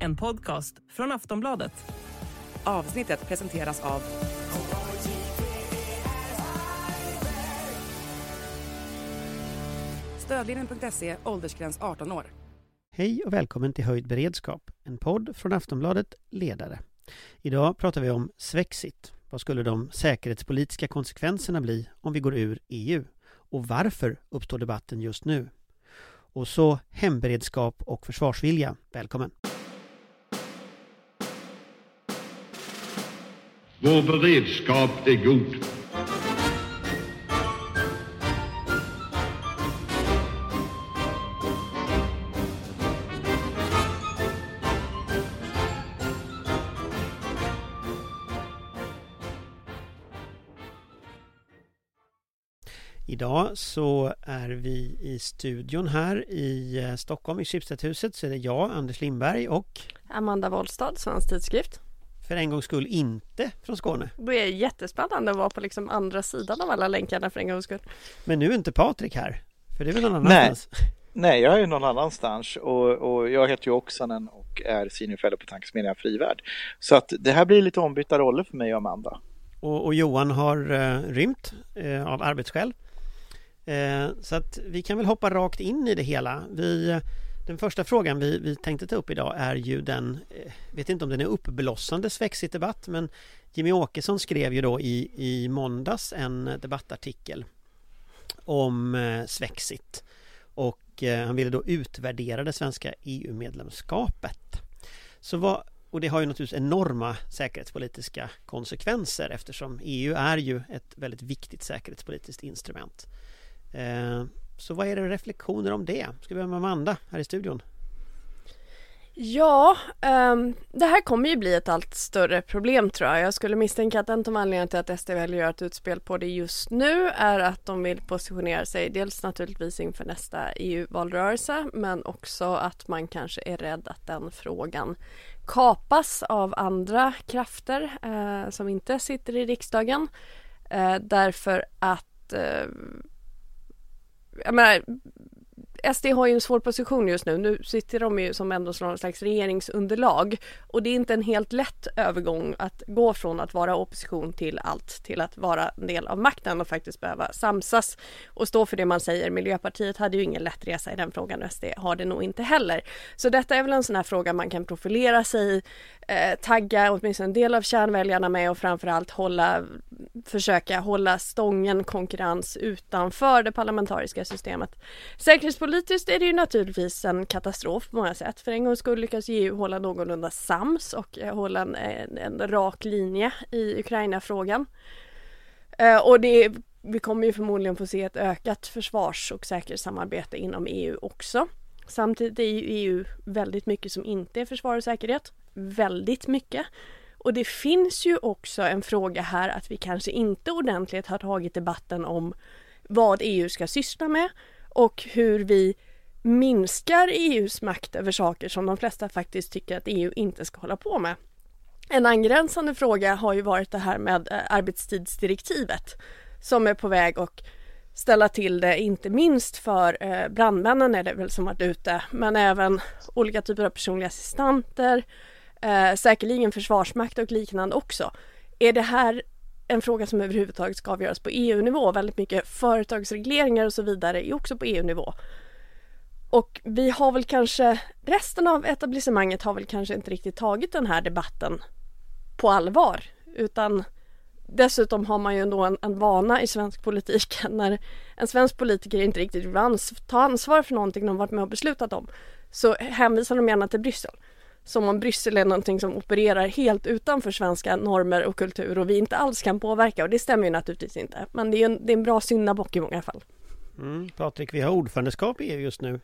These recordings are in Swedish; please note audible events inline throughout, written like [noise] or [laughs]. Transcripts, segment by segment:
En podcast från Aftonbladet. Avsnittet presenteras av Stödlinjen.se, åldersgräns 18 år. Hej och välkommen till Höjd beredskap, en podd från Aftonbladet Ledare. Idag pratar vi om Svexit. Vad skulle de säkerhetspolitiska konsekvenserna bli om vi går ur EU? Och varför uppstår debatten just nu? Och så hemberedskap och försvarsvilja. Välkommen! Vår beredskap är god. Idag så är vi i studion här i eh, Stockholm i Schibstedhuset så är det jag, Anders Lindberg och Amanda Wollstad, Svensk Tidskrift. för en gångs skull inte från Skåne. Det är jättespännande att vara på liksom andra sidan av alla länkarna för en gångs skull. Men nu är inte Patrik här, för det är väl någon Nej. annanstans? [laughs] Nej, jag är någon annanstans och, och jag heter ju Oksanen och är senior fellow på Tankesmedjan Frivärd. Så att det här blir lite ombytta roller för mig och Amanda. Och, och Johan har eh, rymt eh, av arbetsskäl. Eh, så att vi kan väl hoppa rakt in i det hela. Vi, den första frågan vi, vi tänkte ta upp idag är ju den, eh, vet inte om den är uppblossande Svexit-debatt, men Jimmy Åkesson skrev ju då i, i måndags en debattartikel om eh, Svexit. Och eh, han ville då utvärdera det svenska EU-medlemskapet. Så vad, och det har ju naturligtvis enorma säkerhetspolitiska konsekvenser eftersom EU är ju ett väldigt viktigt säkerhetspolitiskt instrument. Eh, så vad är det reflektioner om det? Ska vi börja med Amanda här i studion? Ja, um, det här kommer ju bli ett allt större problem tror jag. Jag skulle misstänka att en av anledningarna till att SD väljer att göra ett utspel på det just nu är att de vill positionera sig dels naturligtvis inför nästa EU-valrörelse men också att man kanske är rädd att den frågan kapas av andra krafter uh, som inte sitter i riksdagen. Uh, därför att uh, jag menar, SD har ju en svår position just nu. Nu sitter de ju som ändå någon slags regeringsunderlag och det är inte en helt lätt övergång att gå från att vara opposition till allt till att vara en del av makten och faktiskt behöva samsas och stå för det man säger. Miljöpartiet hade ju ingen lätt resa i den frågan och SD har det nog inte heller. Så detta är väl en sån här fråga man kan profilera sig i, eh, tagga åtminstone en del av kärnväljarna med och framförallt hålla, försöka hålla stången konkurrens utanför det parlamentariska systemet. Politiskt är det ju naturligtvis en katastrof på många sätt. För en gång skulle lyckas EU hålla någorlunda sams och eh, hålla en, en, en rak linje i Ukraina-frågan. Eh, och det, vi kommer ju förmodligen få se ett ökat försvars och säkerhetssamarbete inom EU också. Samtidigt är ju EU väldigt mycket som inte är försvar och säkerhet. Väldigt mycket. Och det finns ju också en fråga här att vi kanske inte ordentligt har tagit debatten om vad EU ska syssla med och hur vi minskar EUs makt över saker som de flesta faktiskt tycker att EU inte ska hålla på med. En angränsande fråga har ju varit det här med eh, arbetstidsdirektivet som är på väg att ställa till det, inte minst för eh, brandmännen är det väl som varit ute, men även olika typer av personliga assistanter, eh, säkerligen försvarsmakt och liknande också. Är det här en fråga som överhuvudtaget ska avgöras på EU-nivå? Väldigt mycket företagsregleringar och så vidare är också på EU-nivå. Och vi har väl kanske, resten av etablissemanget har väl kanske inte riktigt tagit den här debatten på allvar. Utan dessutom har man ju ändå en, en vana i svensk politik [laughs] när en svensk politiker inte riktigt vill ans ta ansvar för någonting de varit med och beslutat om. Så hänvisar de gärna till Bryssel. Som om Bryssel är någonting som opererar helt utanför svenska normer och kultur och vi inte alls kan påverka och det stämmer ju naturligtvis inte. Men det är en, det är en bra syndabock i många fall. Mm, Patrik, vi har ordförandeskap i EU just nu.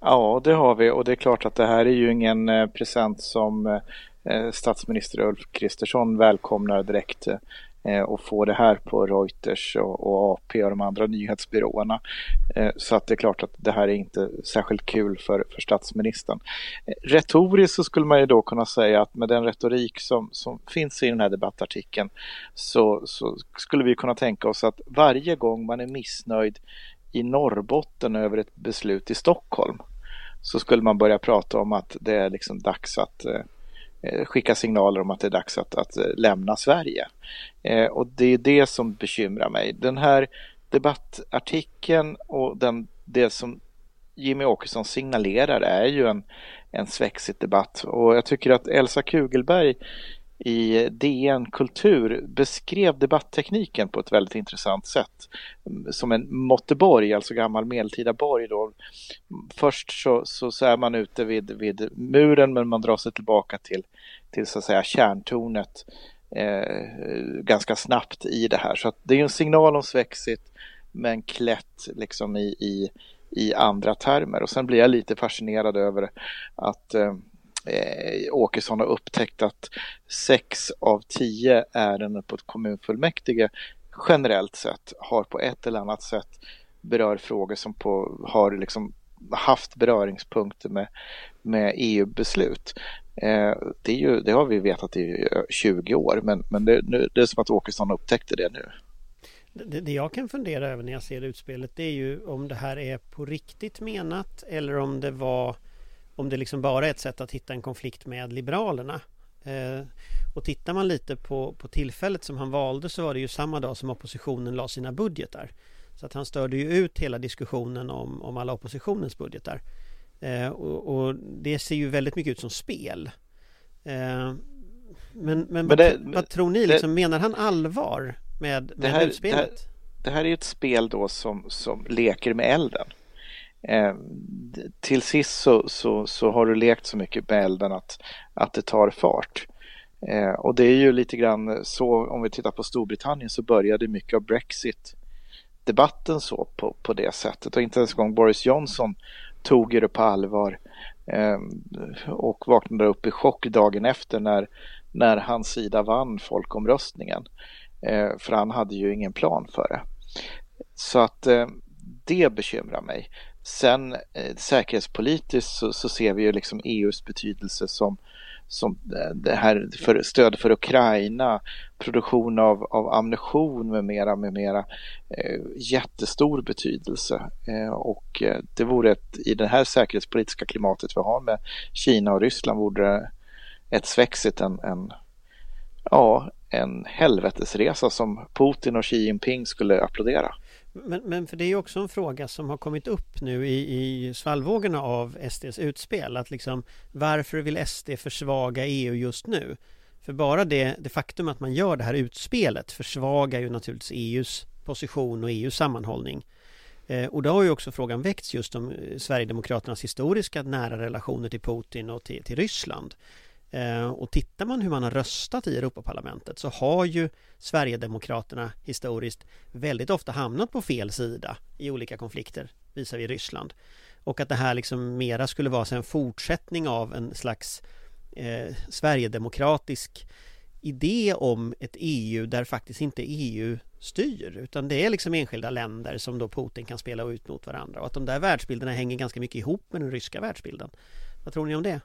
Ja, det har vi och det är klart att det här är ju ingen eh, present som eh, statsminister Ulf Kristersson välkomnar direkt eh, Eh, och få det här på Reuters och, och AP och de andra nyhetsbyråerna. Eh, så att det är klart att det här är inte särskilt kul för, för statsministern. Eh, Retoriskt så skulle man ju då kunna säga att med den retorik som, som finns i den här debattartikeln så, så skulle vi kunna tänka oss att varje gång man är missnöjd i Norrbotten över ett beslut i Stockholm så skulle man börja prata om att det är liksom dags att eh, Eh, skicka signaler om att det är dags att, att eh, lämna Sverige. Eh, och det är det som bekymrar mig. Den här debattartikeln och den, det som Jimmy Åkesson signalerar är ju en, en svexit debatt och jag tycker att Elsa Kugelberg i DN Kultur beskrev debatttekniken på ett väldigt intressant sätt. Mm, som en måtteborg, alltså gammal medeltida borg. Då. Först så, så, så är man ute vid, vid muren men man drar sig tillbaka till, till så att säga kärntornet eh, ganska snabbt i det här. Så det är en signal om svexit men klätt liksom i, i, i andra termer. Och sen blir jag lite fascinerad över att eh, eh, Åkesson har upptäckt att sex av tio ärenden på ett kommunfullmäktige generellt sett har på ett eller annat sätt berör frågor som på, har liksom haft beröringspunkter med, med EU-beslut. Eh, det, är ju, det har vi vetat i 20 år men, men det, nu, det är som att Åkesson upptäckte det nu. Det, det, jag kan fundera över när jag ser utspelet det är ju om det här är på riktigt menat eller om det var om det liksom bara är ett sätt att hitta en konflikt med Liberalerna. Eh, och tittar man lite på, på tillfället som han valde så var det ju samma dag som oppositionen la sina budgetar. Så att han störde ju ut hela diskussionen om, om alla oppositionens budgetar. Eh, och, och, det ser ju väldigt mycket ut som spel. Eh, men, men, men vad, det, vad, tror ni? Liksom, det, menar han allvar med, med det här, utspelet? Det här, det här är ett spel då som, som leker med elden. Eh, till sist så, så, så, har du lekt så mycket med elden att, att det tar fart. Eh, och det är ju lite grann så, om vi tittar på Storbritannien så började mycket av Brexit debatten så på, på det sättet och inte ens en gång Boris Johnson tog det på allvar eh, och vaknade upp i chock dagen efter när, när hans sida vann folkomröstningen. Eh, för han hade ju ingen plan för det. Så att eh, det bekymrar mig. Sen eh, säkerhetspolitiskt så, så, ser vi ju liksom EUs betydelse som, som eh, det här för stöd för Ukraina, produktion av, av ammunition med mera, med mera eh, jättestor betydelse. Eh, och eh, det vore ett, i det här säkerhetspolitiska klimatet vi har med Kina och Ryssland vore det ett svexit en, en, ja, en helvetesresa som Putin och Xi Jinping skulle applådera. Men, men för det är ju också en fråga som har kommit upp nu i, i svallvågorna av SDs utspel. Att liksom, varför vill SD försvaga EU just nu? För bara det, det faktum att man gör det här utspelet försvagar ju naturligtvis EUs position och EUs sammanhållning. Eh, och då har ju också frågan väckts just om eh, Sverigedemokraternas historiska nära relationer till Putin och till, till Ryssland. Eh, och tittar man hur man har röstat i Europaparlamentet så har ju Sverigedemokraterna historiskt väldigt ofta hamnat på fel sida i olika konflikter visar vi Ryssland. Och att det här liksom mera skulle vara en fortsättning av en slags eh, Sverigedemokratisk idé om ett EU där faktiskt inte EU styr utan det är liksom enskilda länder som då Putin kan spela ut mot varandra och att de där världsbilderna hänger ganska mycket ihop med den ryska världsbilden. Vad tror ni om det?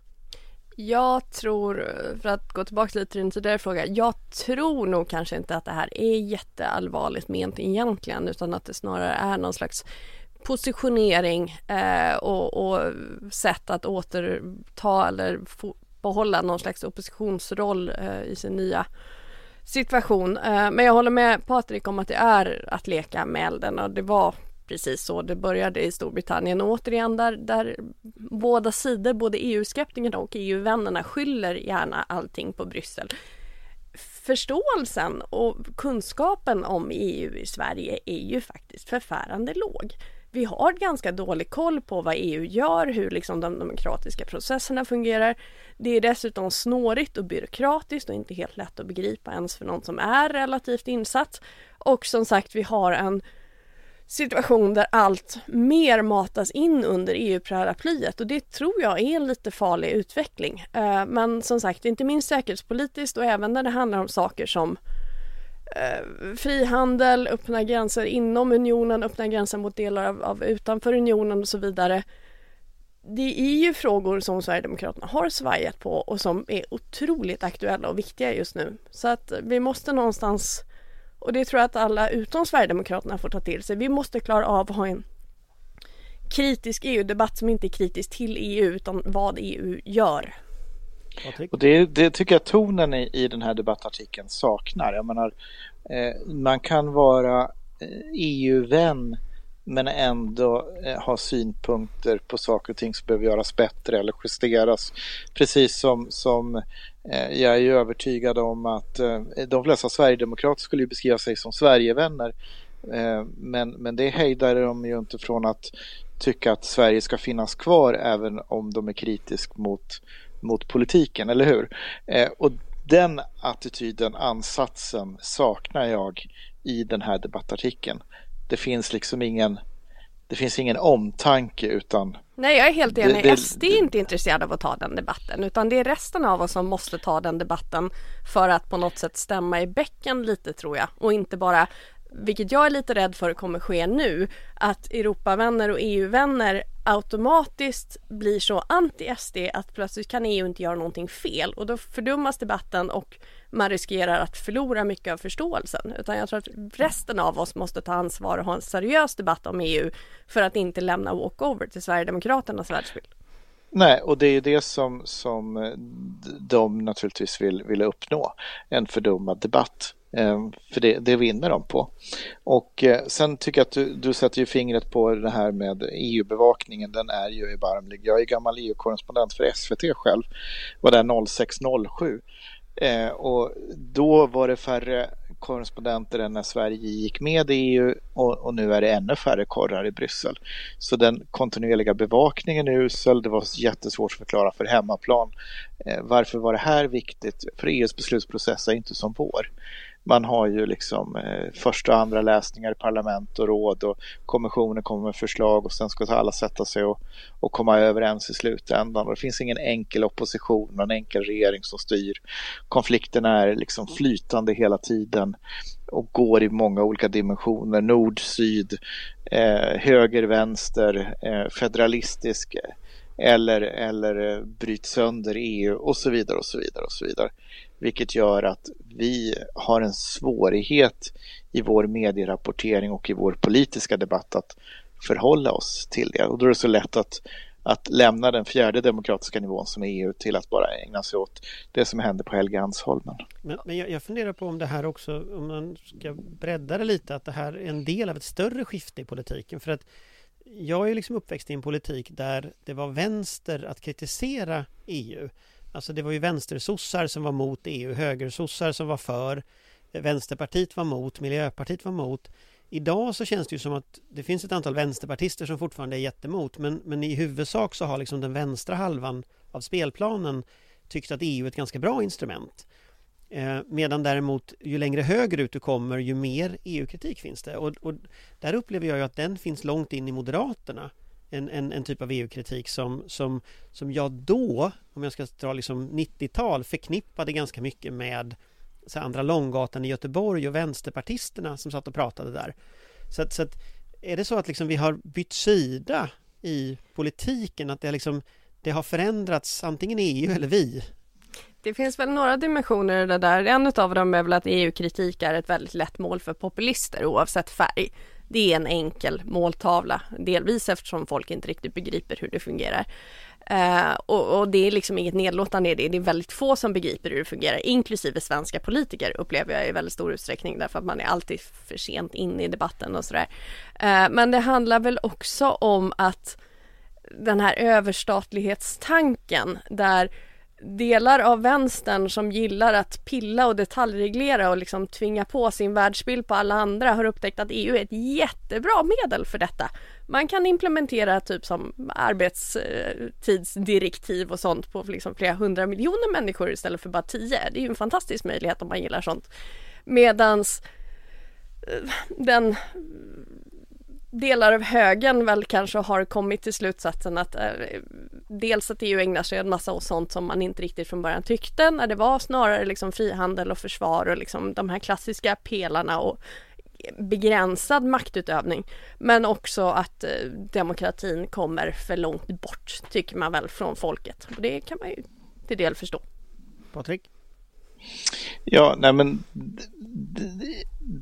Jag tror, för att gå tillbaka lite till din tidigare fråga, jag tror nog kanske inte att det här är jätteallvarligt ment egentligen utan att det snarare är någon slags positionering eh, och, och, sätt att återta eller behålla någon slags oppositionsroll eh, i sin nya situation. Eh, men jag håller med Patrik om att det är att leka med elden och det var precis så det började i Storbritannien. Och återigen där, där båda sidor, både EU-skeptikerna och EU-vännerna skyller gärna allting på Bryssel. Förståelsen och kunskapen om EU i Sverige är ju faktiskt förfärande låg. Vi har ganska dålig koll på vad EU gör, hur liksom de demokratiska processerna fungerar. Det är dessutom snårigt och byråkratiskt och inte helt lätt att begripa ens för någon som är relativt insatt. Och som sagt, vi har en situation där allt mer matas in under EU-paraplyet och det tror jag är en lite farlig utveckling. Eh, men som sagt, inte minst säkerhetspolitiskt och även när det handlar om saker som eh, frihandel, öppna gränser inom unionen, öppna gränser mot delar av, av utanför unionen och så vidare. Det är ju frågor som Sverigedemokraterna har svajat på och som är otroligt aktuella och viktiga just nu. Så att vi måste någonstans och det tror jag att alla utom Sverigedemokraterna får ta till sig. Vi måste klara av att ha en kritisk EU-debatt som inte är kritisk till EU utan vad EU gör. Och det, det tycker jag tonen i, i den här debattartikeln saknar. Jag menar, eh, man kan vara EU-vän men ändå eh, ha synpunkter på saker och ting som behöver göras bättre eller justeras. Precis som, som eh, Eh, jag är ju övertygad om att eh, de flesta sverigedemokrater skulle beskriva sig som Sverigevänner. Eh, men, men det hejdar de ju inte från att tycka att Sverige ska finnas kvar även om de är kritisk mot, mot politiken, eller hur? Och den attityden, ansatsen saknar jag i den här debattartikeln. Det finns liksom ingen det finns ingen omtanke utan Nej jag är helt enig. Det, det, SD är inte intresserad av att ta den debatten utan det är resten av oss som måste ta den debatten för att på något sätt stämma i bäcken lite tror jag och inte bara vilket jag är lite rädd för kommer ske nu, att Europavänner och EU-vänner automatiskt blir så anti-SD att plötsligt kan EU inte göra någonting fel och då fördummas debatten och man riskerar att förlora mycket av förståelsen. Utan jag tror att resten av oss måste ta ansvar och ha en seriös debatt om EU för att inte lämna walkover till Sverigedemokraternas världsbild. Nej, och det är det som, som de naturligtvis vill, vill uppnå, en fördummad debatt. Ehm, för det, det vinner de på. Och eh, sen tycker jag att du, du sätter ju fingret på det här med EU-bevakningen. Den är ju erbarmlig. Jag är gammal EU-korrespondent för SVT själv. Var där 0607. Eh, och då var det färre korrespondenter än när Sverige gick med i EU och, och, nu är det ännu färre korrar i Bryssel. Så den kontinuerliga bevakningen är usel. Det var jättesvårt att förklara för hemmaplan. Eh, varför var det här viktigt? För EUs beslutsprocess är inte som vår man har ju liksom eh, första och andra läsningar i parlament och råd och kommissionen kommer med förslag och sen ska alla sätta sig och, och komma överens i slutändan. Och det finns ingen enkel opposition och en enkel regering som styr. Konflikten är liksom flytande hela tiden och går i många olika dimensioner. Nord, syd, eh, höger, vänster, eh, federalistisk eh, eller, eller eh, bryt sönder EU och så vidare och så vidare och så vidare. Vilket gör att vi har en svårighet i vår medierapportering och i vår politiska debatt att förhålla oss till det. Och då är det så lätt att, att lämna den fjärde demokratiska nivån som är EU till att bara ägna sig åt det som händer på Helgeandsholmen. Men, men jag, jag funderar på om det här också, om man ska bredda det lite, att det här är en del av ett större skifte i politiken. För att jag är liksom uppväxt i en politik där det var vänster att kritisera EU. Alltså det var ju vänstersossar som var mot EU, högersossar som var för, Vänsterpartiet var mot, Miljöpartiet var mot. Idag så känns det ju som att det finns ett antal vänsterpartister som fortfarande är jättemot men, men i huvudsak så har liksom den vänstra halvan av spelplanen tyckt att EU är ett ganska bra instrument. Eh, medan däremot ju längre högerut du kommer ju mer EU-kritik finns det och, och där upplever jag ju att den finns långt in i Moderaterna en, en, en typ av EU-kritik som, som, som jag då, om jag ska dra liksom 90-tal, förknippade ganska mycket med så Andra Långgatan i Göteborg och vänsterpartisterna som satt och pratade där. Så att, så att är det så att liksom vi har bytt sida i politiken, att det, liksom, det har förändrats antingen EU eller vi? Det finns väl några dimensioner i det där. En av dem är väl att EU-kritik är ett väldigt lätt mål för populister oavsett färg det är en enkel måltavla, delvis eftersom folk inte riktigt begriper hur det fungerar. Uh, och, och, det är liksom inget nedlåtande i det, det är väldigt få som begriper hur det fungerar, inklusive svenska politiker upplever jag i väldigt stor utsträckning därför att man är alltid för sent inne i debatten och sådär. Uh, men det handlar väl också om att den här överstatlighetstanken där delar av vänstern som gillar att pilla och detaljreglera och liksom tvinga på sin världsbild på alla andra har upptäckt att EU är ett jättebra medel för detta. Man kan implementera typ som arbetstidsdirektiv och sånt på liksom flera hundra miljoner människor istället för bara tio. Det är ju en fantastisk möjlighet om man gillar sånt. Medans eh, den delar av högen väl kanske har kommit till slutsatsen att eh, dels att EU ägnar sig en massa åt sånt som man inte riktigt från början tyckte när det var snarare liksom frihandel och försvar och liksom de här klassiska pelarna och begränsad maktutövning. Men också att eh, demokratin kommer för långt bort tycker man väl från folket. Och det kan man ju till del förstå. Patrik? Ja, nej men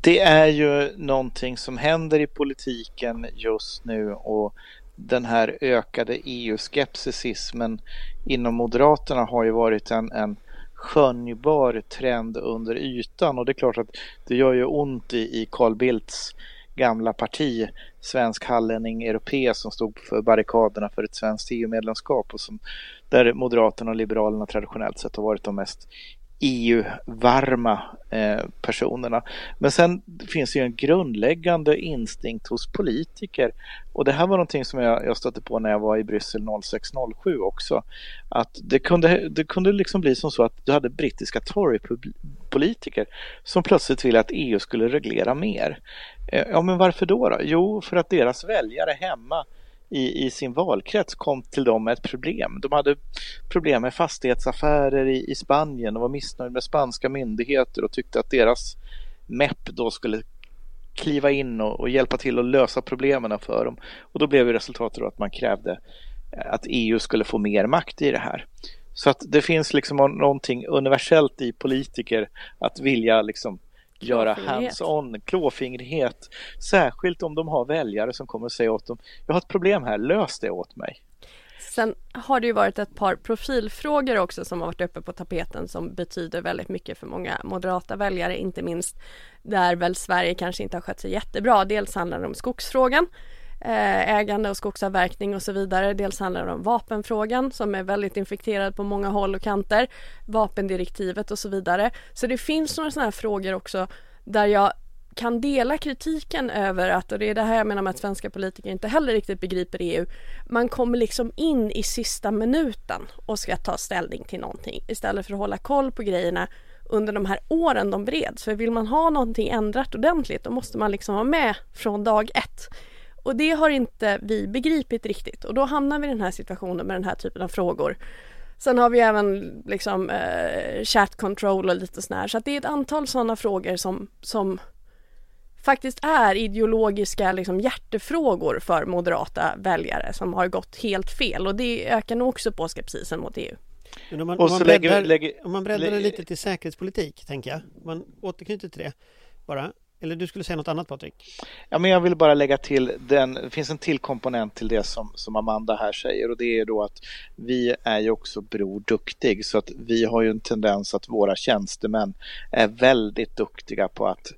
det är ju någonting som händer i politiken just nu och den här ökade EU-skepticismen inom Moderaterna har ju varit en, en skönjbar trend under ytan. Och det är klart att det gör ju ont i, i Carl Bildts gamla parti, svensk hallänning europé som stod för barrikaderna för ett svenskt EU-medlemskap och som, där Moderaterna och Liberalerna traditionellt sett har varit de mest EU-varma eh, personerna. Men sen finns det ju en grundläggande instinkt hos politiker och det här var någonting som jag, jag stötte på när jag var i Bryssel 0607 också. Att det kunde, det kunde liksom bli som så att du hade brittiska Tory-politiker som plötsligt ville att EU skulle reglera mer. Eh, ja, men varför då, då? Jo, för att deras väljare hemma i, i sin valkrets kom till dem med ett problem. De hade problem med fastighetsaffärer i, i Spanien och var missnöjda med spanska myndigheter och tyckte att deras MEP då skulle kliva in och, och, hjälpa till att lösa problemen för dem. Och då blev resultatet att man krävde eh, att EU skulle få mer makt i det här. Så att det finns liksom någonting universellt i politiker att vilja liksom göra hands-on, klåfingrighet. Särskilt om de har väljare som kommer att säga åt dem, jag har ett problem här, lös det åt mig. Sen har det ju varit ett par profilfrågor också som har varit uppe på tapeten som betyder väldigt mycket för många moderata väljare, inte minst där väl Sverige kanske inte har skött sig jättebra. Dels handlar det om skogsfrågan, Eh, ägande och skogsavverkning och så vidare. Dels handlar det om vapenfrågan som är väldigt infekterad på många håll och kanter, vapendirektivet och så vidare. Så det finns några sådana här frågor också där jag kan dela kritiken över att, och det är det här jag menar med att svenska politiker inte heller riktigt begriper EU, man kommer liksom in i sista minuten och ska ta ställning till någonting istället för att hålla koll på grejerna under de här åren de bereds. För vill man ha någonting ändrat ordentligt då måste man liksom vara med från dag ett. Och det har inte vi begripit riktigt och då hamnar vi i den här situationen med den här typen av frågor. Sen har vi även liksom eh, chat control och lite sådär så att det är ett antal sådana frågor som, som faktiskt är ideologiska liksom, hjärtefrågor för moderata väljare som har gått helt fel och det ökar nog också på skepsisen mot EU. Men om man, om man breddar, lägger, om man breddar det lite till säkerhetspolitik, tänker jag, man återknyter till det bara. Eller du skulle säga något annat Patrik? Ja, men jag vill bara lägga till den, det finns en till komponent till det som, som Amanda här säger och det är då att vi är ju också Bror Duktig så att vi har ju en tendens att våra tjänstemän är väldigt duktiga på att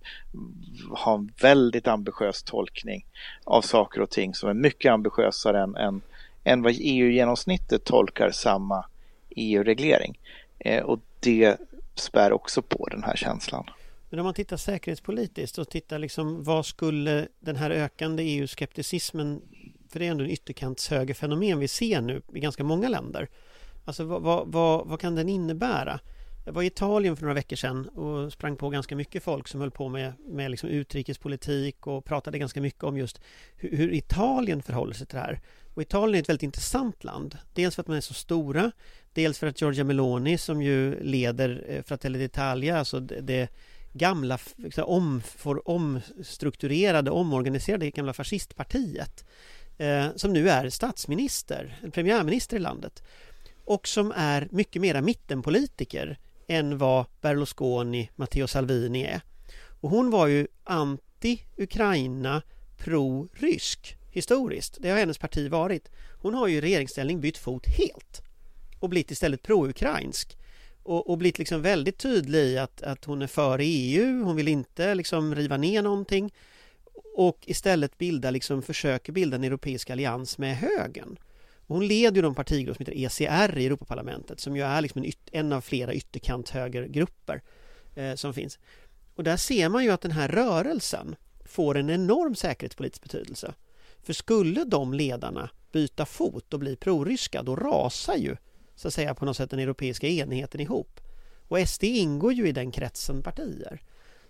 ha en väldigt ambitiös tolkning av saker och ting som är mycket ambitiösare än, än, än vad EU-genomsnittet tolkar samma EU-reglering. Eh, och det spär också på den här känslan. Men om man tittar säkerhetspolitiskt och tittar liksom vad skulle den här ökande EU-skepticismen för det är ändå en ytterkantshögerfenomen vi ser nu i ganska många länder. Alltså vad, vad, vad, vad, kan den innebära? Jag var i Italien för några veckor sedan och sprang på ganska mycket folk som höll på med, med liksom utrikespolitik och pratade ganska mycket om just hur, hur Italien förhåller sig till det här. Och Italien är ett väldigt intressant land. Dels för att man är så stora, dels för att Giorgia Meloni som ju leder eh, Fratelli d'Italia, alltså det, det gamla om, för omstrukturerade, omorganiserade gamla fascistpartiet eh, som nu är statsminister, premiärminister i landet och som är mycket mera mittenpolitiker än vad Berlusconi, Matteo Salvini är. Och hon var ju anti-Ukraina, pro-rysk historiskt. Det har hennes parti varit. Hon har ju i regeringsställning bytt fot helt och blivit istället pro-ukrainsk och, och blivit liksom väldigt tydlig i att, att hon är för EU, hon vill inte liksom riva ner någonting och istället bilda, liksom försöker bilda en europeisk allians med högern. Och hon leder ju de partigrupper som heter ECR i Europaparlamentet som ju är liksom en, en av flera ytterkanthögergrupper eh, som finns. Och där ser man ju att den här rörelsen får en enorm säkerhetspolitisk betydelse. För skulle de ledarna byta fot och bli proryska då rasar ju så att säga på något sätt den europeiska enheten ihop. Och SD ingår ju i den kretsen partier.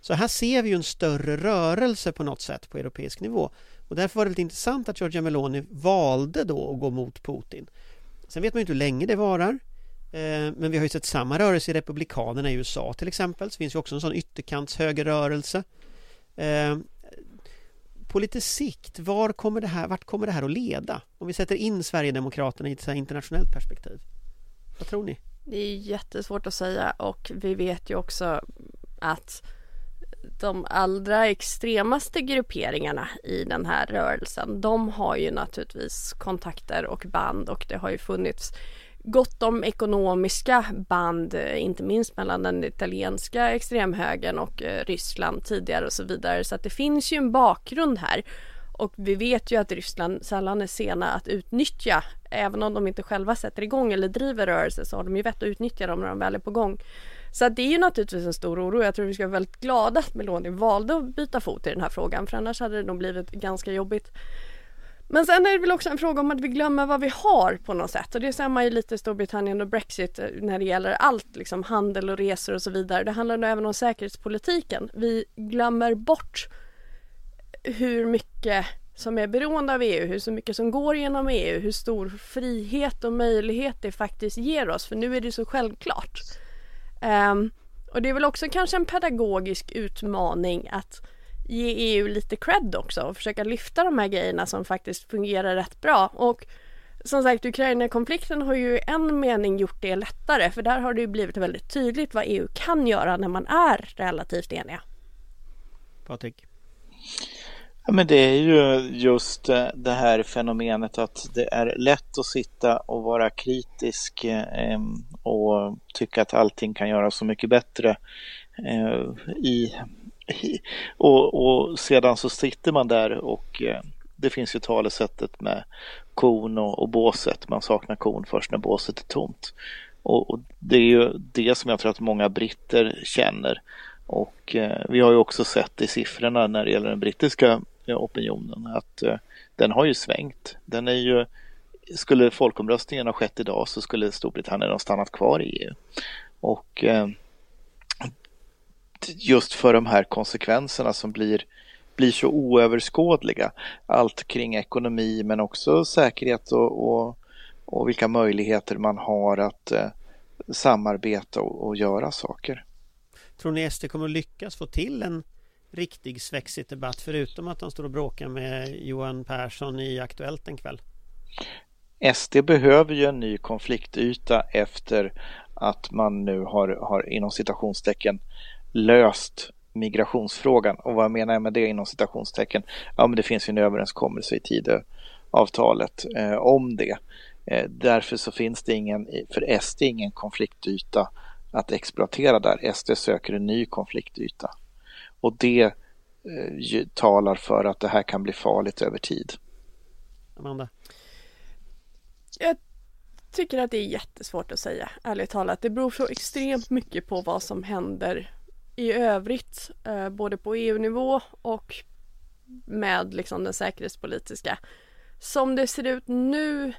Så här ser vi ju en större rörelse på något sätt på europeisk nivå. Och därför var det lite intressant att Giorgia Meloni valde då att gå mot Putin. Sen vet man ju inte hur länge det varar. Eh, men vi har ju sett samma rörelse i Republikanerna i USA till exempel. Så finns ju också en sån ytterkantshögerrörelse. Eh, på lite sikt, var kommer det här, vart kommer det här att leda? Om vi sätter in Sverigedemokraterna i ett internationellt perspektiv. Vad tror ni? Det är jättesvårt att säga och vi vet ju också att de allra extremaste grupperingarna i den här rörelsen de har ju naturligtvis kontakter och band och det har ju funnits gott om ekonomiska band, inte minst mellan den italienska extremhögern och eh, Ryssland tidigare och så vidare. Så att det finns ju en bakgrund här. Och vi vet ju att Ryssland sällan är sena att utnyttja, även om de inte själva sätter igång eller driver rörelser så har de ju vett att utnyttja dem när de väl är på gång. Så det är ju naturligtvis en stor oro. Jag tror vi ska vara väldigt glada att Meloni valde att byta fot i den här frågan för annars hade det nog blivit ganska jobbigt. Men sen är det väl också en fråga om att vi glömmer vad vi har på något sätt och det ser man ju lite i Storbritannien och Brexit eh, när det gäller allt, liksom handel och resor och så vidare. Det handlar nog även om säkerhetspolitiken. Vi glömmer bort hur mycket som är beroende av EU, hur så mycket som går genom EU, hur stor frihet och möjlighet det faktiskt ger oss, för nu är det så självklart. Um, och det är väl också kanske en pedagogisk utmaning att ge EU lite cred också och försöka lyfta de här grejerna som faktiskt fungerar rätt bra. Och som sagt, Ukraina-konflikten har ju i en mening gjort det lättare för där har det ju blivit väldigt tydligt vad EU kan göra när man är relativt eniga. Patrik? Ja, men det är ju just eh, det här fenomenet att det är lätt att sitta och vara kritisk eh, och tycka att allting kan göras så mycket bättre eh, i och, och, sedan så sitter man där och det finns ju talesättet med kon och, och båset. Man saknar kon först när båset är tomt. Och, och, det är ju det som jag tror att många britter känner. Och eh, vi har ju också sett i siffrorna när det gäller den brittiska Eh, opinionen att eh, den har ju svängt. Den är ju, skulle folkomröstningen ha skett idag så skulle Storbritannien ha stannat kvar i EU. Och eh, just för de här konsekvenserna som blir, blir så oöverskådliga. Allt kring ekonomi men också säkerhet och, och, och vilka möjligheter man har att eh, samarbeta och, och, göra saker. Tror ni SD kommer att lyckas få till en riktig svexit debatt förutom att de står och bråkar med Johan Persson i Aktuellt en kväll? SD behöver ju en ny konfliktyta efter att man nu har, har inom citationstecken löst migrationsfrågan. Och vad menar jag med det inom citationstecken? Ja, men det finns ju en överenskommelse i Tidöavtalet eh, om det. Eh, därför så finns det ingen, för SD ingen konfliktyta att exploatera där. SD söker en ny konfliktyta. Och det eh, talar för att det här kan bli farligt över tid. Amanda? Jag tycker att det är jättesvårt att säga, ärligt talat. Det beror så extremt mycket på vad som händer i övrigt, eh, både på EU-nivå och med liksom den säkerhetspolitiska. Som det ser ut nu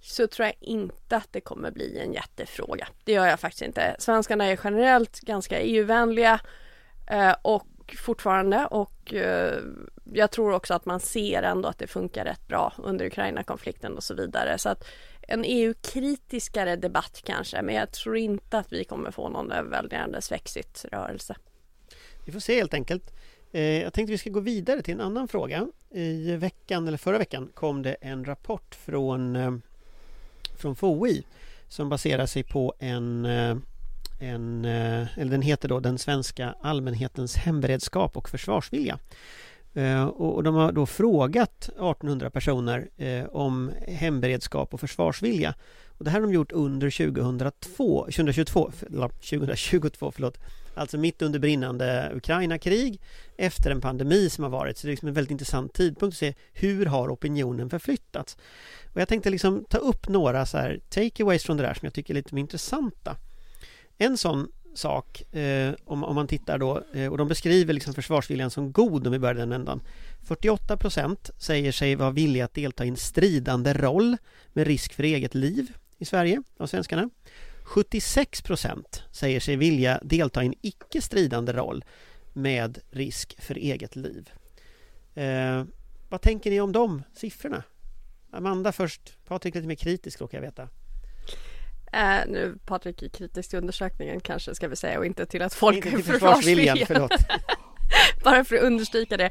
så tror jag inte att det kommer bli en jättefråga. Det gör jag faktiskt inte. Svenskarna är generellt ganska EU-vänliga eh, och fortfarande och eh, jag tror också att man ser ändå att det funkar rätt bra under Ukraina-konflikten och så vidare. Så att en EU-kritiskare debatt kanske, men jag tror inte att vi kommer få någon överväldigande svexit-rörelse. Vi får se helt enkelt. Eh, jag tänkte vi ska gå vidare till en annan fråga. I veckan, eller förra veckan, kom det en rapport från, eh, från FOI som baserar sig på en, eh, en, eh, eller den heter då Den svenska allmänhetens hemberedskap och försvarsvilja. Eh, och de har då frågat 1800 personer eh, om hemberedskap och försvarsvilja. Och det här har de gjort under 2002, 2022, 2022 förlåt. Alltså mitt under brinnande Ukraina-krig efter en pandemi som har varit. Så det är liksom en väldigt intressant tidpunkt att se hur har opinionen förflyttats. Och jag tänkte liksom ta upp några så här takeaways från det där som jag tycker är lite mer intressanta. En sån sak eh, om, om man tittar då eh, och de beskriver liksom försvarsviljan som god om vi börjar den ändan. 48 procent säger sig vara villiga att delta i en stridande roll med risk för eget liv i Sverige av svenskarna. 76 procent säger sig vilja delta i en icke stridande roll med risk för eget liv. Eh, vad tänker ni om de siffrorna? Amanda först, Patrik lite mer kritisk råkar jag veta. Uh, nu Patrik är kritisk till undersökningen kanske ska vi säga och inte till att folk inte till försvarsviljan. Förlåt. [laughs] Bara för att understryka det. Uh,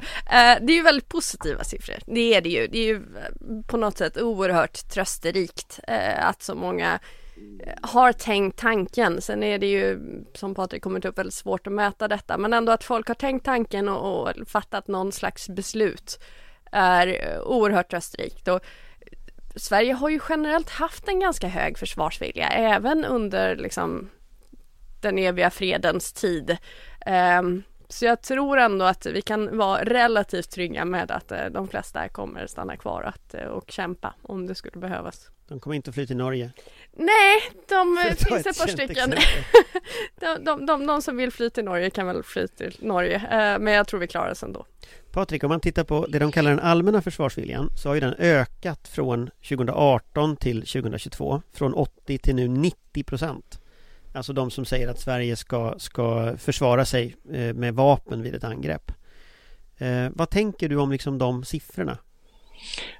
det är ju väldigt positiva siffror. Det är det ju. Det är ju eh, på något sätt oerhört trösterikt uh, att så många har tänkt tanken. Sen är det ju som Patrik kommit upp väldigt svårt att mäta detta men ändå att folk har tänkt tanken och, och fattat någon slags beslut är oerhört trösterikt. Och Sverige har ju generellt haft en ganska hög försvarsvilja även under liksom den eviga fredens tid. Um, så jag tror ändå att vi kan vara relativt trygga med att eh, de flesta kommer stanna kvar att, eh, och kämpa om det skulle behövas. De kommer inte att fly till Norge? Nej, de [laughs] finns ett par stycken. [laughs] de, de, de, de, som vill fly till Norge kan väl fly till Norge, eh, men jag tror vi klarar oss ändå. Patrik, om man tittar på det de kallar den allmänna försvarsviljan så har ju den ökat från 2018 till 2022 från 80 till nu 90 procent. Alltså de som säger att Sverige ska, ska försvara sig eh, med vapen vid ett angrepp. Eh, vad tänker du om liksom de siffrorna?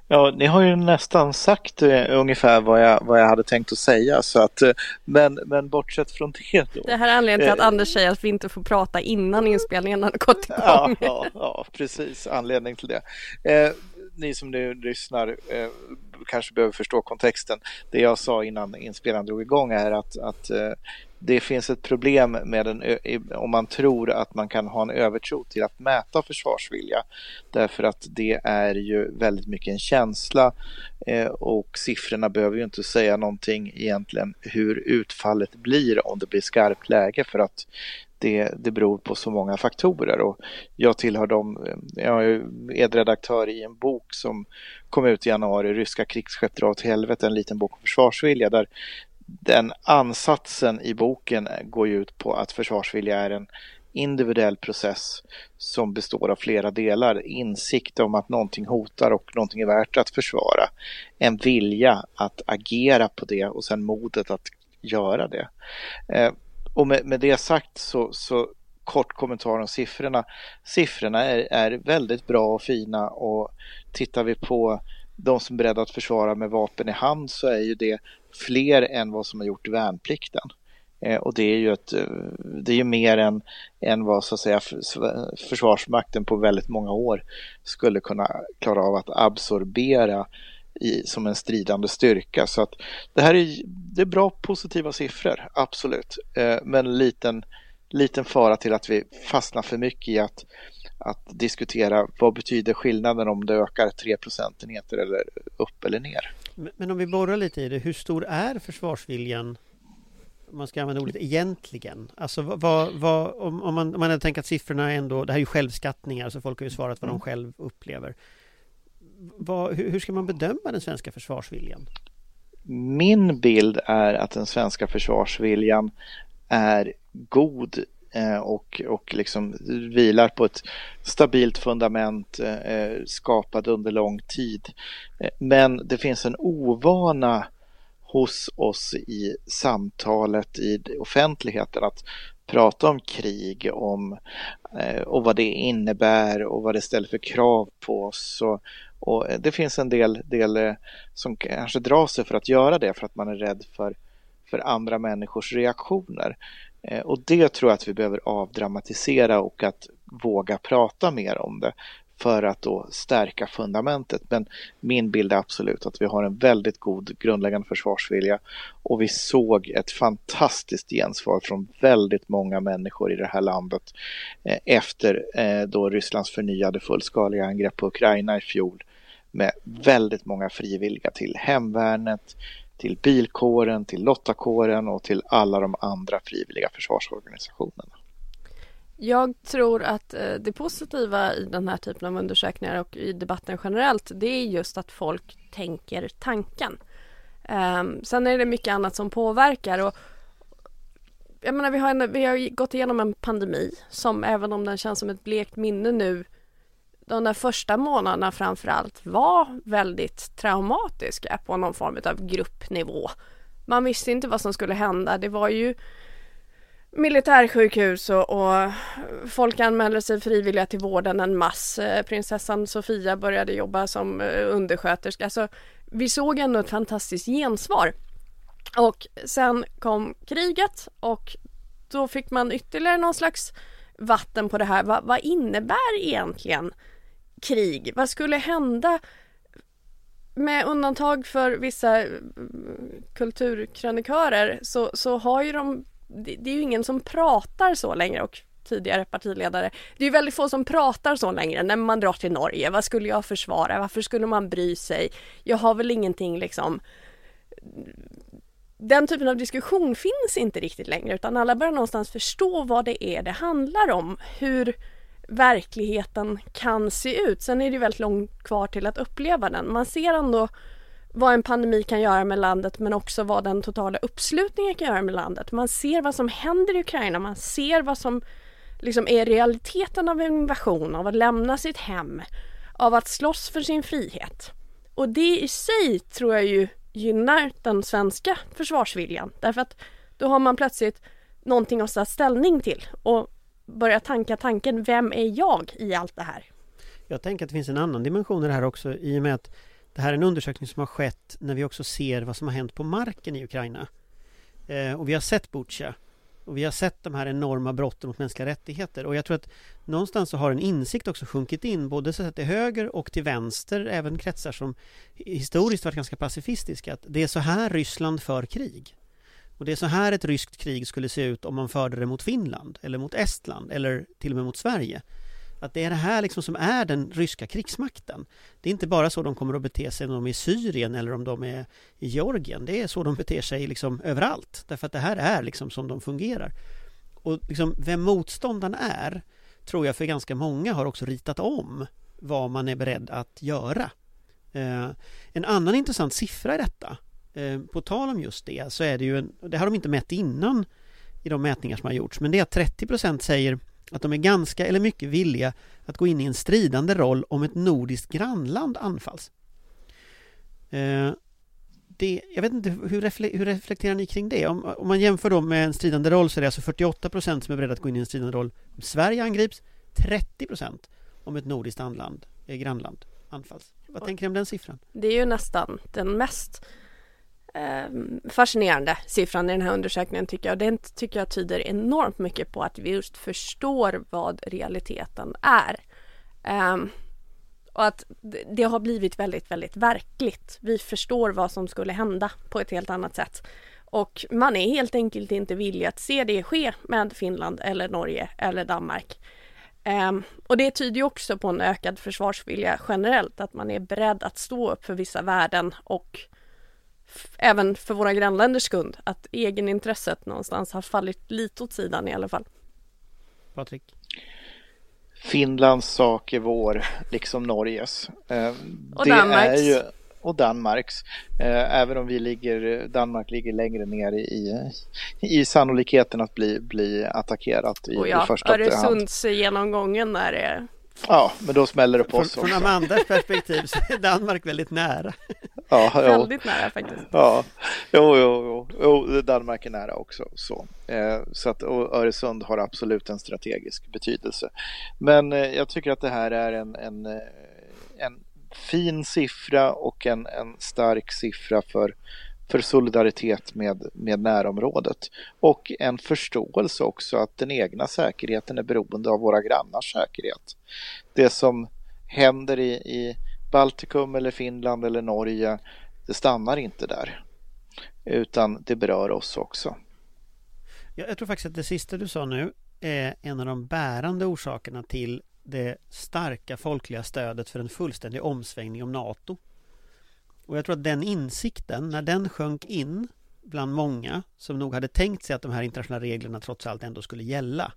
Ja, ni har ju nästan sagt uh, ungefär vad jag, vad jag hade tänkt att säga. Så att, uh, men, men bortsett från det då. Det här är anledningen till att uh, Anders säger att vi inte får prata innan inspelningen har gått igång. Ja, ja, ja precis. Anledning till det. ni som nu lyssnar kanske behöver förstå kontexten. Det jag sa innan inspelaren drog igång är att, att eh, det finns ett problem med en, om man tror att man kan ha en övertro till att mäta försvarsvilja. Därför att det är ju väldigt mycket en känsla eh, och siffrorna behöver ju inte säga någonting egentligen hur utfallet blir om det blir skarpt läge för att det, det beror på så många faktorer och jag tillhör dem, jag är redaktör i en bok som kom ut i januari, Ryska krigsskepp drar åt helvete, en liten bok om försvarsvilja där den ansatsen i boken går ju ut på att försvarsvilja är en individuell process som består av flera delar. Insikt om att någonting hotar och någonting är värt att försvara. En vilja att agera på det och sen modet att göra det. Eh, och med, med det sagt så, så kort kommentar om siffrorna. Siffrorna är, är väldigt bra och fina och tittar vi på de som är beredda att försvara med vapen i hand så är ju det fler än vad som har gjort värnplikten. Eh, och det är ju ett, eh, det är ju mer än, än vad så att säga Försvarsmakten på väldigt många år skulle kunna klara av att absorbera i, som en stridande styrka. Så att det här är, det är bra positiva siffror, absolut. Eh, men en liten, liten fara till att vi fastnar för mycket i att att diskutera vad betyder skillnaden om det ökar 3 procentenheter eller upp eller ner. Men om vi borrar lite i det, hur stor är försvarsviljan om man ska använda ordet egentligen? Alltså vad, vad, om, om, man, om man tänker att siffrorna ändå, det här är ju självskattningar så folk har ju svarat vad de mm. själv upplever. Vad, hur, ska man bedöma den svenska försvarsviljan? Min bild är att den svenska försvarsviljan är god eh, och, och liksom vilar på ett stabilt fundament eh, eh, skapat skapad under lång tid. Men det finns en ovana hos oss i samtalet i offentligheten att prata om krig om, och vad det innebär och vad det ställer för krav på oss. Och, och eh, det finns en del, del eh, som kanske drar sig för att göra det för att man är rädd för, för andra människors reaktioner. Eh, och det tror jag att vi behöver avdramatisera och att våga prata mer om det för att då stärka fundamentet. Men min bild är absolut att vi har en väldigt god grundläggande försvarsvilja och vi såg ett fantastiskt gensvar från väldigt många människor i det här landet efter då Rysslands förnyade fullskaliga angrepp på Ukraina i fjol med väldigt många frivilliga till hemvärnet, till bilkåren, till lottakåren och till alla de andra frivilliga försvarsorganisationerna. Jag tror att eh, det positiva i den här typen av undersökningar och i debatten generellt det är just att folk tänker tanken. Ehm, sen är det mycket annat som påverkar och jag menar vi har, en, vi har gått igenom en pandemi som även om den känns som ett blekt minne nu de där första månaderna framförallt var väldigt traumatiska på någon form av gruppnivå. Man visste inte vad som skulle hända. Det var ju militärsjukhus och, och folk anmälde sig frivilliga till vården en mass. Prinsessan Sofia började jobba som eh, undersköterska. Alltså, vi såg ändå ett fantastiskt gensvar. Och sen kom kriget och då fick man ytterligare någon slags vatten på det här. Va, vad innebär egentligen krig? Vad skulle hända med undantag för vissa eh, kulturkrönikörer så, så har ju de, det, är ju ingen som pratar så längre och tidigare partiledare. Det är ju väldigt få som pratar så längre när man drar till Norge. Vad skulle jag försvara? Varför skulle man bry sig? Jag har väl ingenting liksom den typen av diskussion finns inte riktigt längre utan alla börjar någonstans förstå vad det är det handlar om. Hur verkligheten kan se ut. Sen är det väldigt långt kvar till att uppleva den. Man ser ändå vad en pandemi kan göra med landet men också vad den totala uppslutningen kan göra med landet. Man ser vad som händer i Ukraina, man ser vad som liksom är realiteten av en invasion, av att lämna sitt hem, av att slåss för sin frihet. Och det i sig tror jag ju gynnar den svenska försvarsviljan därför att då har man plötsligt någonting att ta ställning till och börja tanka tanken, vem är jag i allt det här? Jag tänker att det finns en annan dimension i det här också i och med att det här är en undersökning som har skett när vi också ser vad som har hänt på marken i Ukraina. Eh, och vi har sett Butja och vi har sett de här enorma brotten mot mänskliga rättigheter och jag tror att någonstans så har en insikt också sjunkit in både så att till höger och till vänster, även kretsar som historiskt varit ganska pacifistiska, att det är så här Ryssland för krig. Och det är så här ett ryskt krig skulle se ut om man förde det mot Finland eller mot Estland eller till och med mot Sverige. Att det är det här liksom som är den ryska krigsmakten. Det är inte bara så de kommer att bete sig om de är i Syrien eller om de är i Georgien. Det är så de beter sig liksom överallt. Därför att det här är liksom som de fungerar. Och liksom vem motståndaren är tror jag för ganska många har också ritat om vad man är beredd att göra. Eh, en annan intressant siffra i detta, på tal om just det, så är det ju, en, det har de inte mätt innan i de mätningar som har gjorts, men det är att 30% säger att de är ganska eller mycket villiga att gå in i en stridande roll om ett nordiskt grannland anfalls. Eh, det, jag vet inte, hur, refle hur reflekterar ni kring det? Om, om, man jämför då med en stridande roll så är det alltså 48 procent som är beredda att gå in i en stridande roll om Sverige angrips, 30 procent om ett nordiskt anland, eh, grannland anfalls. Vad tänker ni om den siffran? Det är ju nästan den mest eh, Ehm, fascinerande siffran i den här undersökningen tycker jag. Den tycker jag tyder enormt mycket på att vi just förstår vad realiteten är. Um, och att det har blivit väldigt, väldigt verkligt. Vi förstår vad som skulle hända på ett helt annat sätt. Och man är helt enkelt inte villig att se det ske med Finland eller Norge eller Danmark. Um, och det tyder ju också på en ökad försvarsvilja generellt, att man är beredd att stå upp för vissa värden och även för våra grannländers skull, att egenintresset någonstans har fallit lite åt sidan i alla fall. Patrik? Finlands sak är vår, liksom Norges. Eh, och Danmarks. Ju, och Danmarks. Eh, även om vi ligger, Danmark ligger längre ner i, i sannolikheten att bli, bli attackerat i, och ja, i första hand. Öresundsgenomgången är det Ja, men då smäller det på oss Från, från Amandas perspektiv så är Danmark väldigt nära. Ja, [laughs] väldigt nära faktiskt. Ja, jo, jo, jo, jo Danmark är nära också. Så, eh, så att Öresund har absolut en strategisk betydelse. Men eh, jag tycker att det här är en, en, eh, en fin siffra och en, en stark siffra för för solidaritet med, med närområdet och en förståelse också att den egna säkerheten är beroende av våra grannars säkerhet. Det som händer i, i Baltikum eller Finland eller Norge, det stannar inte där utan det berör oss också. Jag, tror faktiskt att det sista du sa nu är en av de bärande orsakerna till det starka folkliga stödet för en fullständig omsvängning om NATO. Och jag tror att den insikten, när den sjönk in bland många som nog hade tänkt sig att de här internationella reglerna trots allt ändå skulle gälla.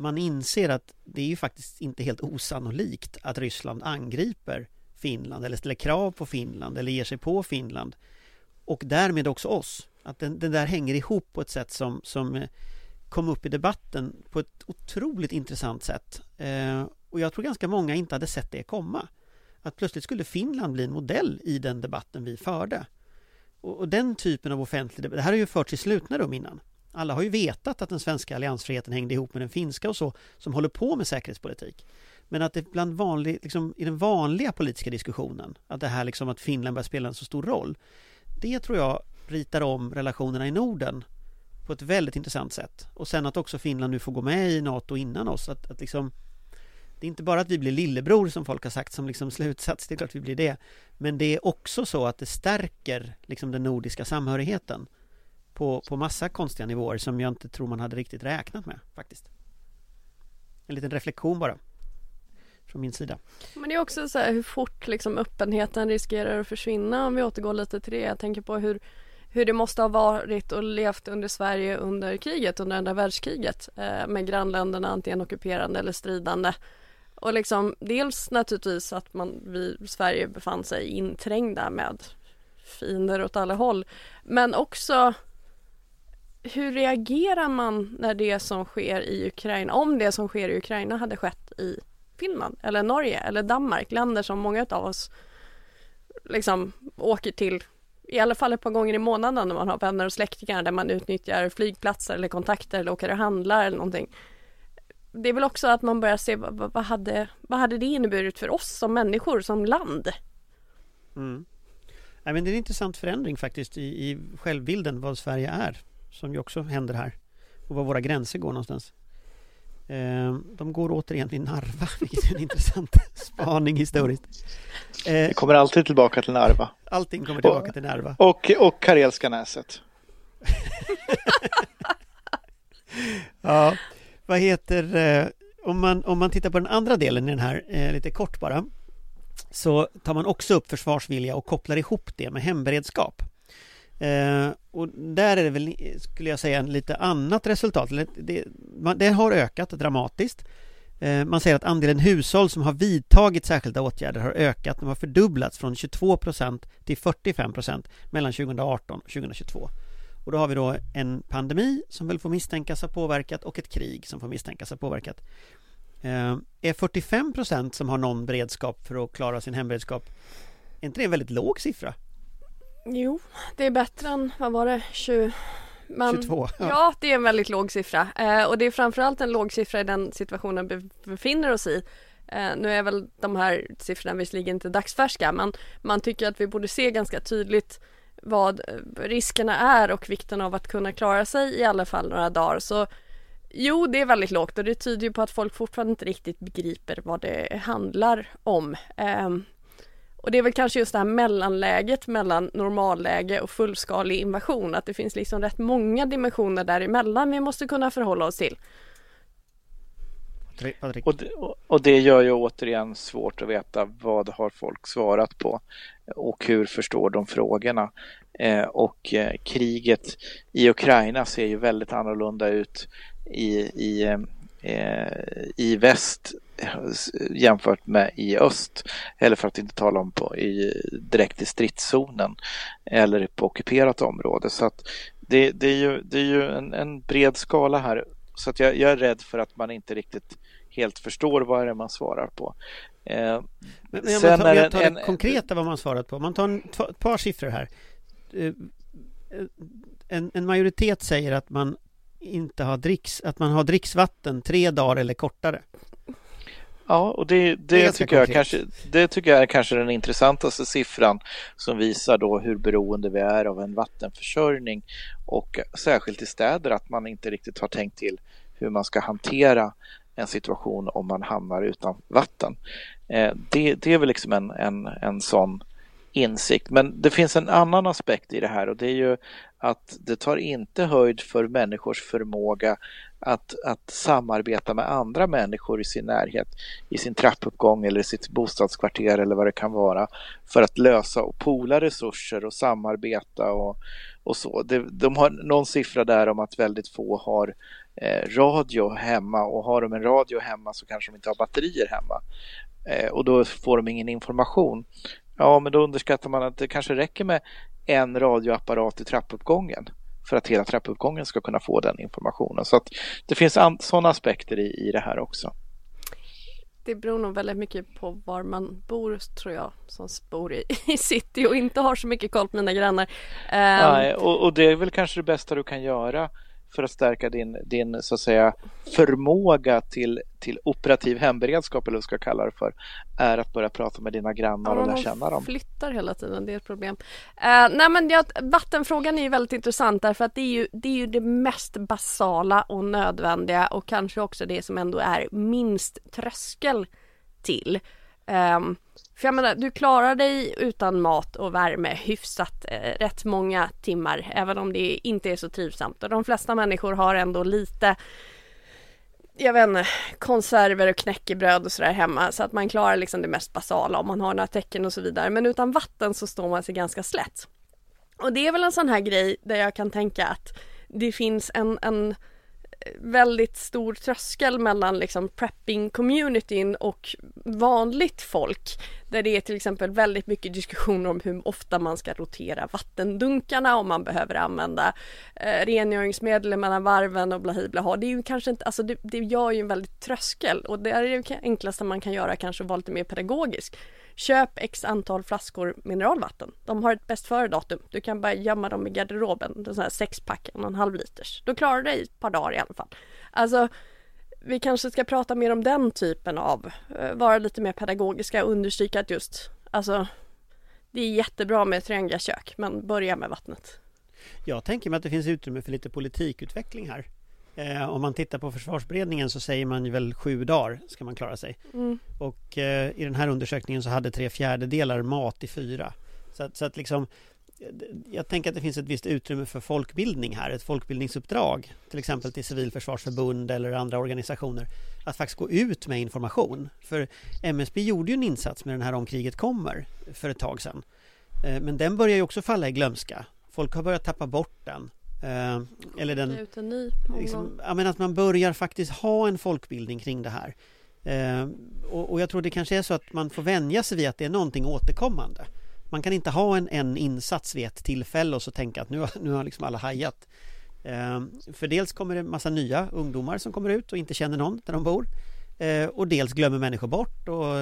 Man inser att det är ju faktiskt inte helt osannolikt att Ryssland angriper Finland eller ställer krav på Finland eller ger sig på Finland och därmed också oss. Att den, den där hänger ihop på ett sätt som, som eh, kom upp i debatten på ett otroligt intressant sätt. Eh, och jag tror ganska många inte hade sett det komma att plötsligt skulle Finland bli en modell i den debatten vi förde. Och, och den typen av offentlig debatt, det här har ju förts i slutna rum innan. Alla har ju vetat att den svenska alliansfriheten hängde ihop med den finska och så, som håller på med säkerhetspolitik. Men att det bland vanlig, liksom, i den vanliga politiska diskussionen, att det här liksom att Finland börjar spela en så stor roll, det tror jag ritar om relationerna i Norden på ett väldigt intressant sätt. Och sen att också Finland nu får gå med i NATO innan oss, att, att liksom det är inte bara att vi blir lillebror som folk har sagt som liksom [laughs] slutsats, det är klart vi blir det. Men det är också så att det stärker liksom den nordiska samhörigheten på, på massa konstiga nivåer som jag inte tror man hade riktigt räknat med faktiskt. En liten reflektion bara från min sida. Men det är också så här hur fort liksom öppenheten riskerar att försvinna om vi återgår lite till det. Jag tänker på hur, hur det måste ha varit och levt under Sverige under kriget, under andra världskriget eh, med grannländerna antingen ockuperande eller stridande. Och liksom dels naturligtvis att man, vi, Sverige befann sig inträngda med fiender åt alla håll. Men också hur reagerar man när det som sker i Ukraina, om det som sker i Ukraina hade skett i Finland eller Norge eller Danmark, länder som många av oss liksom åker till i alla fall ett par gånger i månaden när man har vänner och släktingar där man utnyttjar flygplatser eller kontakter eller åker och handlar eller någonting. Det är väl också att man börjar se vad, vad, hade, vad hade det inneburit för oss som människor, som land? Mm. Ja, men det är en intressant förändring faktiskt i, i självbilden vad Sverige är som ju också händer här och var våra gränser går någonstans. Eh, de går återigen vid Narva, [laughs] vilket är en intressant [laughs] spaning historiskt. Eh, Vi kommer alltid tillbaka till Narva. Allting kommer tillbaka till Narva. Och, och Karelska näset. [laughs] ja, vad heter... Eh, om man, om man tittar på den andra delen i den här, lite kort bara, så tar man också upp försvarsvilja och kopplar ihop det med hemberedskap. Eh, och där är det väl, skulle jag säga, en lite annat resultat. Det, det har ökat dramatiskt. Eh, man säger att andelen hushåll som har vidtagit särskilda åtgärder har ökat. De har fördubblats från 22 procent till 45 procent mellan 2018 och 2022. Och då har vi då en pandemi som väl får misstänkas ha påverkat och ett krig som får misstänkas ha påverkat. Eh, är 45 procent som har någon beredskap för att klara sin hemberedskap, är inte det en väldigt låg siffra? Jo, det är bättre än, vad var det, 20... Men, 22? Ja. ja. det är en väldigt låg siffra eh, och det är framförallt en låg siffra i den situationen vi befinner oss i. Eh, nu är väl de här siffrorna visserligen inte dagsfärska men man tycker att vi borde se ganska tydligt vad riskerna är och vikten av att kunna klara sig i alla fall några dagar. Så jo, det är väldigt lågt och det tyder ju på att folk fortfarande inte riktigt begriper vad det handlar om. Eh, och det är väl kanske just det här mellanläget mellan normalläge och fullskalig invasion, att det finns liksom rätt många dimensioner däremellan vi måste kunna förhålla oss till. Och det, och det gör ju återigen svårt att veta vad har folk svarat på och hur förstår de frågorna. Eh, och eh, kriget i Ukraina ser ju väldigt annorlunda ut i, i, eh, i väst jämfört med i öst. Eller för att inte tala om på, i, direkt i stridszonen eller på ockuperat område. Så att det, det är ju, det är ju en, en bred skala här. Så att jag, jag, är rädd för att man inte riktigt helt förstår vad det är man svarar på. Eh, men, men sen tar, jag tar en, det konkreta vad man svarat på. Man tar en, ett par siffror här. Eh, en, en majoritet säger att man inte har dricks, att man har dricksvatten tre dagar eller kortare. Ja, och det, det, det tycker jag kanske, det tycker jag är kanske den intressantaste siffran som visar då hur beroende vi är av en vattenförsörjning och särskilt i städer att man inte riktigt har tänkt till hur man ska hantera en situation om man hamnar utan vatten. Eh, det, det är väl liksom en, en, en sån insikt. Men det finns en annan aspekt i det här och det är ju att det tar inte höjd för människors förmåga att, att samarbeta med andra människor i sin närhet, i sin trappuppgång eller i sitt bostadskvarter eller vad det kan vara för att lösa och pola resurser och samarbeta och, och så. De, de har någon siffra där om att väldigt få har eh, radio hemma och har de en radio hemma så kanske de inte har batterier hemma eh, och då får de ingen information. Ja, men då underskattar man att det kanske räcker med en radioapparat i trappuppgången för att hela trappuppgången ska kunna få den informationen. Så att det finns sådana aspekter i, i det här också. Det beror nog väldigt mycket på var man bor tror jag som bor i, [laughs] i city och inte har så mycket koll på mina grannar. Um... Nej, och, och, det är väl kanske det bästa du kan göra för att stärka din, din så att säga förmåga till, till operativ hemberedskap eller vad du ska kalla det för är att börja prata med dina grannar och lära känna dem. flyttar hela tiden, det är ett problem. Uh, nej men ja, vattenfrågan är ju väldigt intressant därför att det är, ju, det är ju det mest basala och nödvändiga och kanske också det som ändå är minst tröskel till. Um, för jag menar, du klarar dig utan mat och värme hyfsat eh, rätt många timmar, även om det inte är så trivsamt. Och de flesta människor har ändå lite jag vet inte, konserver och knäckebröd och sådär hemma så att man klarar liksom det mest basala om man har några tecken och så vidare. Men utan vatten så står man sig ganska slätt. Och det är väl en sån här grej där jag kan tänka att det finns en, en väldigt stor tröskel mellan liksom prepping-communityn och vanligt folk. Där det är till exempel väldigt mycket diskussioner om hur ofta man ska rotera vattendunkarna, om man behöver använda eh, rengöringsmedel mellan varven och blaha Det är ju kanske inte, alltså det, det gör ju en väldigt tröskel och det är det enklaste man kan göra kanske att vara lite mer pedagogisk. Köp x antal flaskor mineralvatten. De har ett bäst före-datum. Du kan bara gömma dem i garderoben. En sån här sexpack, en och en halv liters. Då klarar du dig ett par dagar i alla fall. Alltså, vi kanske ska prata mer om den typen av, uh, vara lite mer pedagogiska och understryka att just, alltså, det är jättebra med ett kök, men börja med vattnet. Jag tänker mig att det finns utrymme för lite politikutveckling här. Eh, om man tittar på försvarsberedningen så säger man ju väl sju dagar ska man klara sig. Mm. Och eh, i den här undersökningen så hade tre fjärdedelar mat i fyra. Så att, så att liksom jag tänker att det finns ett visst utrymme för folkbildning här, ett folkbildningsuppdrag, till exempel till civilförsvarsförbund eller andra organisationer, att faktiskt gå ut med information. För MSB gjorde ju en insats med den här Om kriget kommer för ett tag sedan. Eh, men den börjar ju också falla i glömska. Folk har börjat tappa bort den. Eh, eller den... liksom, ja, men att man börjar faktiskt ha en folkbildning kring det här. Eh, och, och, jag tror det kanske är så att man får vänja sig vid att det är någonting återkommande. Man kan inte ha en, en insats vid ett tillfälle och så tänka att nu har, nu har liksom alla hajat. Eh, för dels kommer det massa nya ungdomar som kommer ut och inte känner någon där de bor. Eh, och dels glömmer människor bort och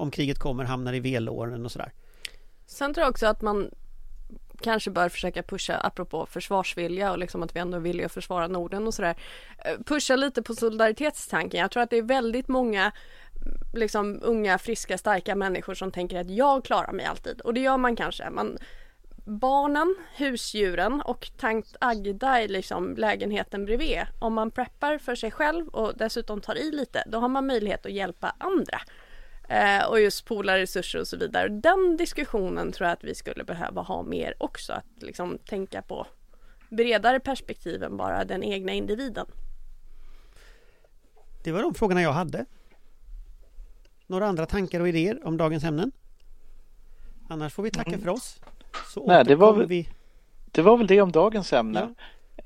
om kriget kommer hamnar i velåren och sådär. Sen tror jag också att man kanske bör försöka pusha, apropå försvarsvilja och liksom att vi ändå vill att försvara Norden och sådär. Eh, pusha lite på solidaritetstanken. Jag tror att det är väldigt många liksom unga, friska, starka människor som tänker att jag klarar mig alltid. Och det gör man kanske. Man, barnen, husdjuren och tankt Agda i liksom lägenheten bredvid. Om man preppar för sig själv och dessutom tar i lite, då har man möjlighet att hjälpa andra. Eh, och just pola resurser och så vidare. Den diskussionen tror jag att vi skulle behöva ha mer också. Att liksom tänka på bredare perspektiv än bara den egna individen. Det var de frågorna jag hade. Några andra tankar och idéer om dagens ämnen? Annars får vi tacka mm. för oss. Så Nej, det var, väl, vi... det var väl det om dagens ämne.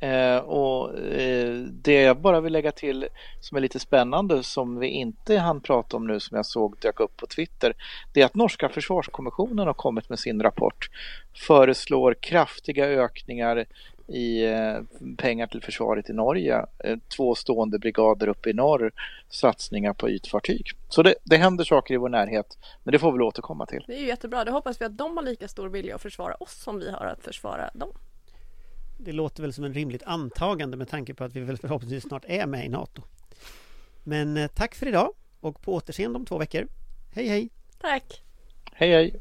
Ja. Eh, och eh, det jag bara vill lägga till som är lite spännande som vi inte hann prata om nu som jag såg dök upp på Twitter. Det är att norska försvarskommissionen har kommit med sin rapport. Föreslår kraftiga ökningar i eh, pengar till försvaret i Norge. Eh, två stående brigader uppe i norr, satsningar på ytfartyg. Så det, det händer saker i vår närhet, men det får vi återkomma till. Det är ju jättebra. Då hoppas vi att de har lika stor vilja att försvara oss som vi har att försvara dem. Det låter väl som en rimligt antagande med tanke på att vi väl förhoppningsvis snart är med i NATO. Men eh, tack för idag och på återseende om två veckor. Hej hej! Tack! Hej hej!